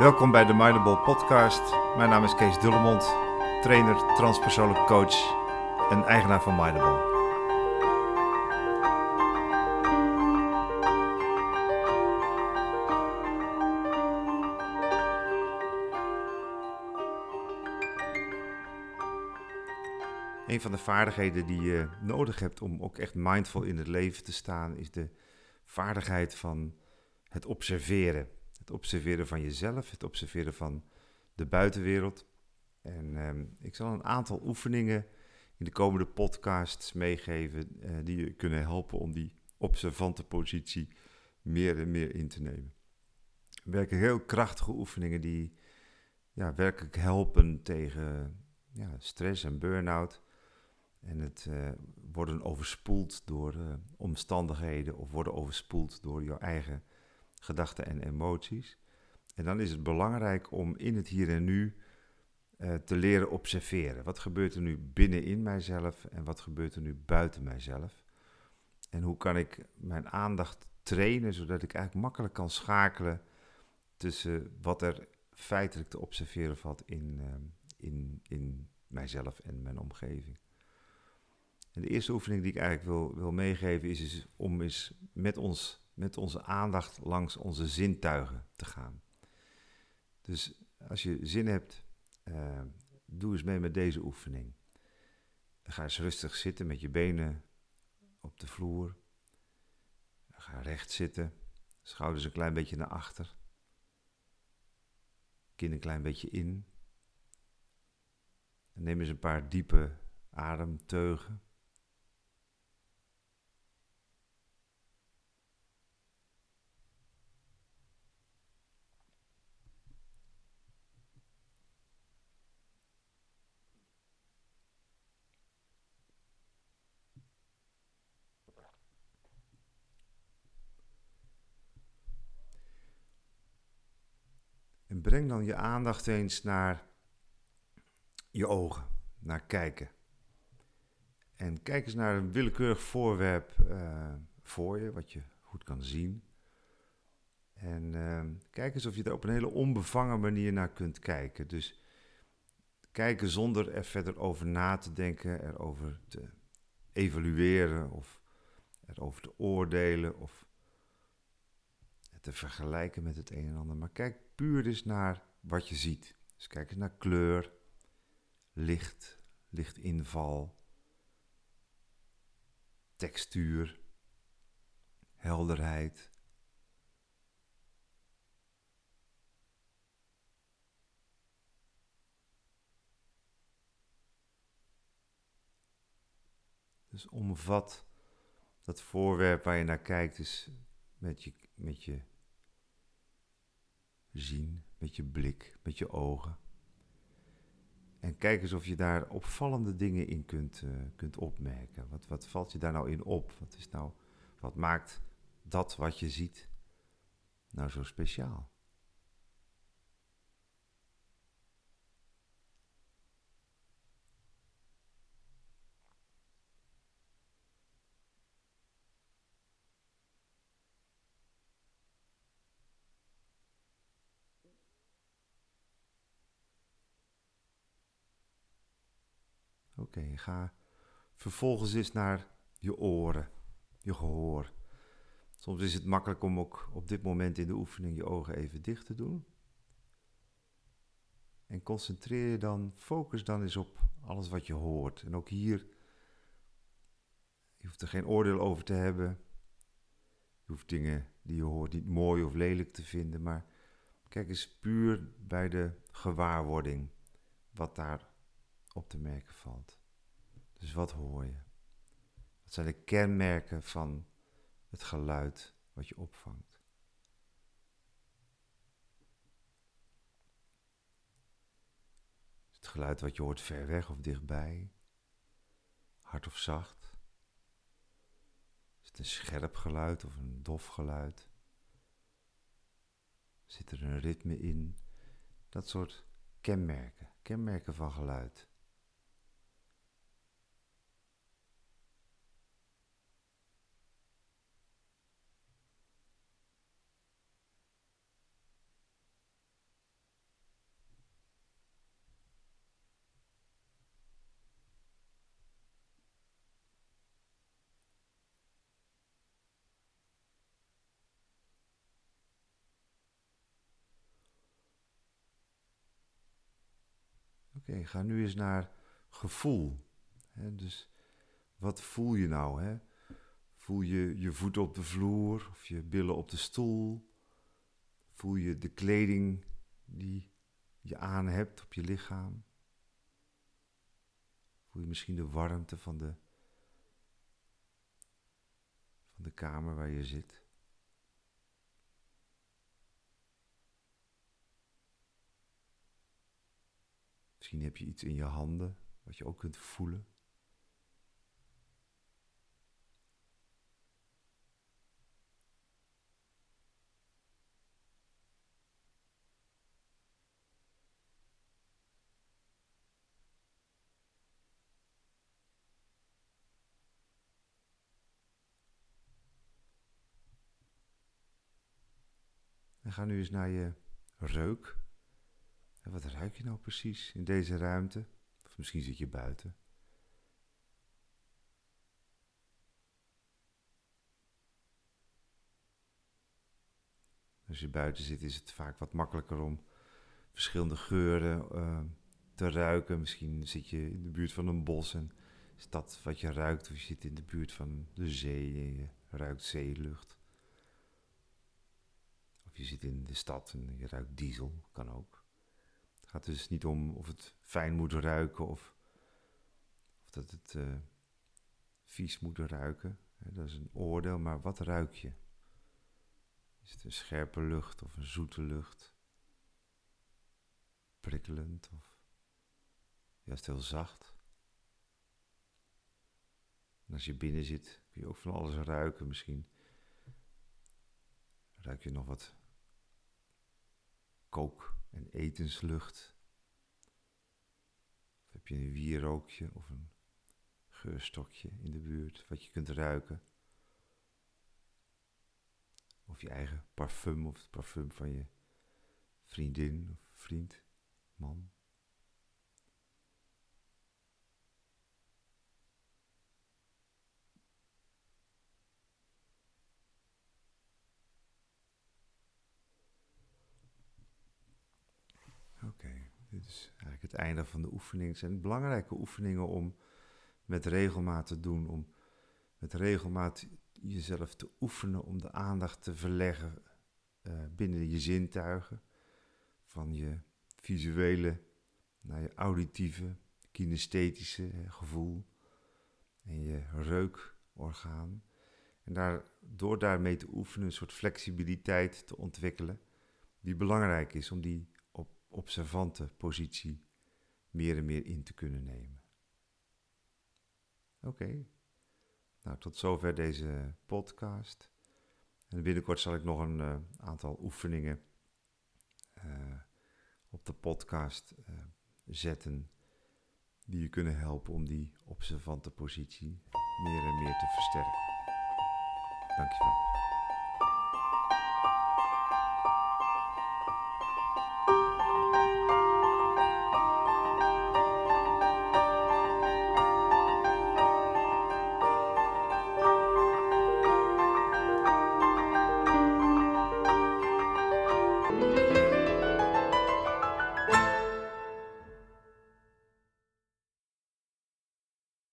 Welkom bij de Mindable Podcast. Mijn naam is Kees Dullemond, trainer, transpersoonlijk coach en eigenaar van Mindable. Een van de vaardigheden die je nodig hebt om ook echt mindful in het leven te staan, is de vaardigheid van het observeren. Observeren van jezelf, het observeren van de buitenwereld. En ehm, ik zal een aantal oefeningen in de komende podcasts meegeven uh, die je kunnen helpen om die observante positie meer en meer in te nemen. We werken heel krachtige oefeningen die ja, werkelijk helpen tegen ja, stress en burn-out. En het uh, worden overspoeld door uh, omstandigheden of worden overspoeld door jouw eigen gedachten en emoties. En dan is het belangrijk om in het hier en nu uh, te leren observeren. Wat gebeurt er nu binnenin mijzelf en wat gebeurt er nu buiten mijzelf? En hoe kan ik mijn aandacht trainen zodat ik eigenlijk makkelijk kan schakelen tussen wat er feitelijk te observeren valt in, in, in mijzelf en mijn omgeving. En de eerste oefening die ik eigenlijk wil, wil meegeven is, is om eens met, ons, met onze aandacht langs onze zintuigen te gaan. Dus als je zin hebt, uh, doe eens mee met deze oefening. Ga eens rustig zitten met je benen op de vloer. Ga recht zitten, schouders een klein beetje naar achter. Kin een klein beetje in. Neem eens een paar diepe ademteugen. Breng dan je aandacht eens naar je ogen, naar kijken. En kijk eens naar een willekeurig voorwerp uh, voor je, wat je goed kan zien. En uh, kijk eens of je er op een hele onbevangen manier naar kunt kijken. Dus kijken zonder er verder over na te denken, erover te evalueren of erover te oordelen of te vergelijken met het een en ander. Maar kijk puur eens naar wat je ziet. Dus kijk eens naar kleur, licht, lichtinval, textuur, helderheid. Dus omvat dat voorwerp waar je naar kijkt is met je, met je zien, met je blik, met je ogen. En kijk eens of je daar opvallende dingen in kunt, uh, kunt opmerken. Wat, wat valt je daar nou in op? Wat, is nou, wat maakt dat wat je ziet nou zo speciaal? Oké, ga vervolgens eens naar je oren, je gehoor. Soms is het makkelijk om ook op dit moment in de oefening je ogen even dicht te doen. En concentreer je dan, focus dan eens op alles wat je hoort. En ook hier, je hoeft er geen oordeel over te hebben. Je hoeft dingen die je hoort niet mooi of lelijk te vinden, maar kijk eens puur bij de gewaarwording wat daar op te merken valt. Dus wat hoor je? Wat zijn de kenmerken van het geluid wat je opvangt? Is het geluid wat je hoort ver weg of dichtbij? Hard of zacht? Is het een scherp geluid of een dof geluid? Zit er een ritme in? Dat soort kenmerken, kenmerken van geluid. Ga nu eens naar gevoel. Dus wat voel je nou? Voel je je voeten op de vloer of je billen op de stoel? Voel je de kleding die je aan hebt op je lichaam? Voel je misschien de warmte van de, van de kamer waar je zit? Misschien heb je iets in je handen wat je ook kunt voelen. En ga nu eens naar je reuk. Wat ruik je nou precies in deze ruimte? Of misschien zit je buiten. Als je buiten zit, is het vaak wat makkelijker om verschillende geuren uh, te ruiken. Misschien zit je in de buurt van een bos en is dat wat je ruikt, of je zit in de buurt van de zee en je ruikt zeelucht. Of je zit in de stad en je ruikt diesel, kan ook. Gaat dus niet om of het fijn moet ruiken of, of dat het uh, vies moet ruiken. Dat is een oordeel, maar wat ruik je? Is het een scherpe lucht of een zoete lucht? Prikkelend of juist heel zacht? En als je binnen zit, kun je ook van alles ruiken misschien. Ruik je nog wat kook- en etenslucht? Of heb je een wierookje of een geurstokje in de buurt wat je kunt ruiken? Of je eigen parfum of het parfum van je vriendin of vriend, man. Oké, dit is eigenlijk het einde van de oefening. Het zijn belangrijke oefeningen om met regelmaat te doen, om met regelmaat jezelf te oefenen om de aandacht te verleggen uh, binnen je zintuigen. Van je visuele naar je auditieve, kinesthetische gevoel en je reukorgaan. En daar, door daarmee te oefenen een soort flexibiliteit te ontwikkelen, die belangrijk is om die observante positie meer en meer in te kunnen nemen. Oké. Nou, tot zover deze podcast. En binnenkort zal ik nog een uh, aantal oefeningen uh, op de podcast uh, zetten. Die je kunnen helpen om die observante positie meer en meer te versterken. Dankjewel.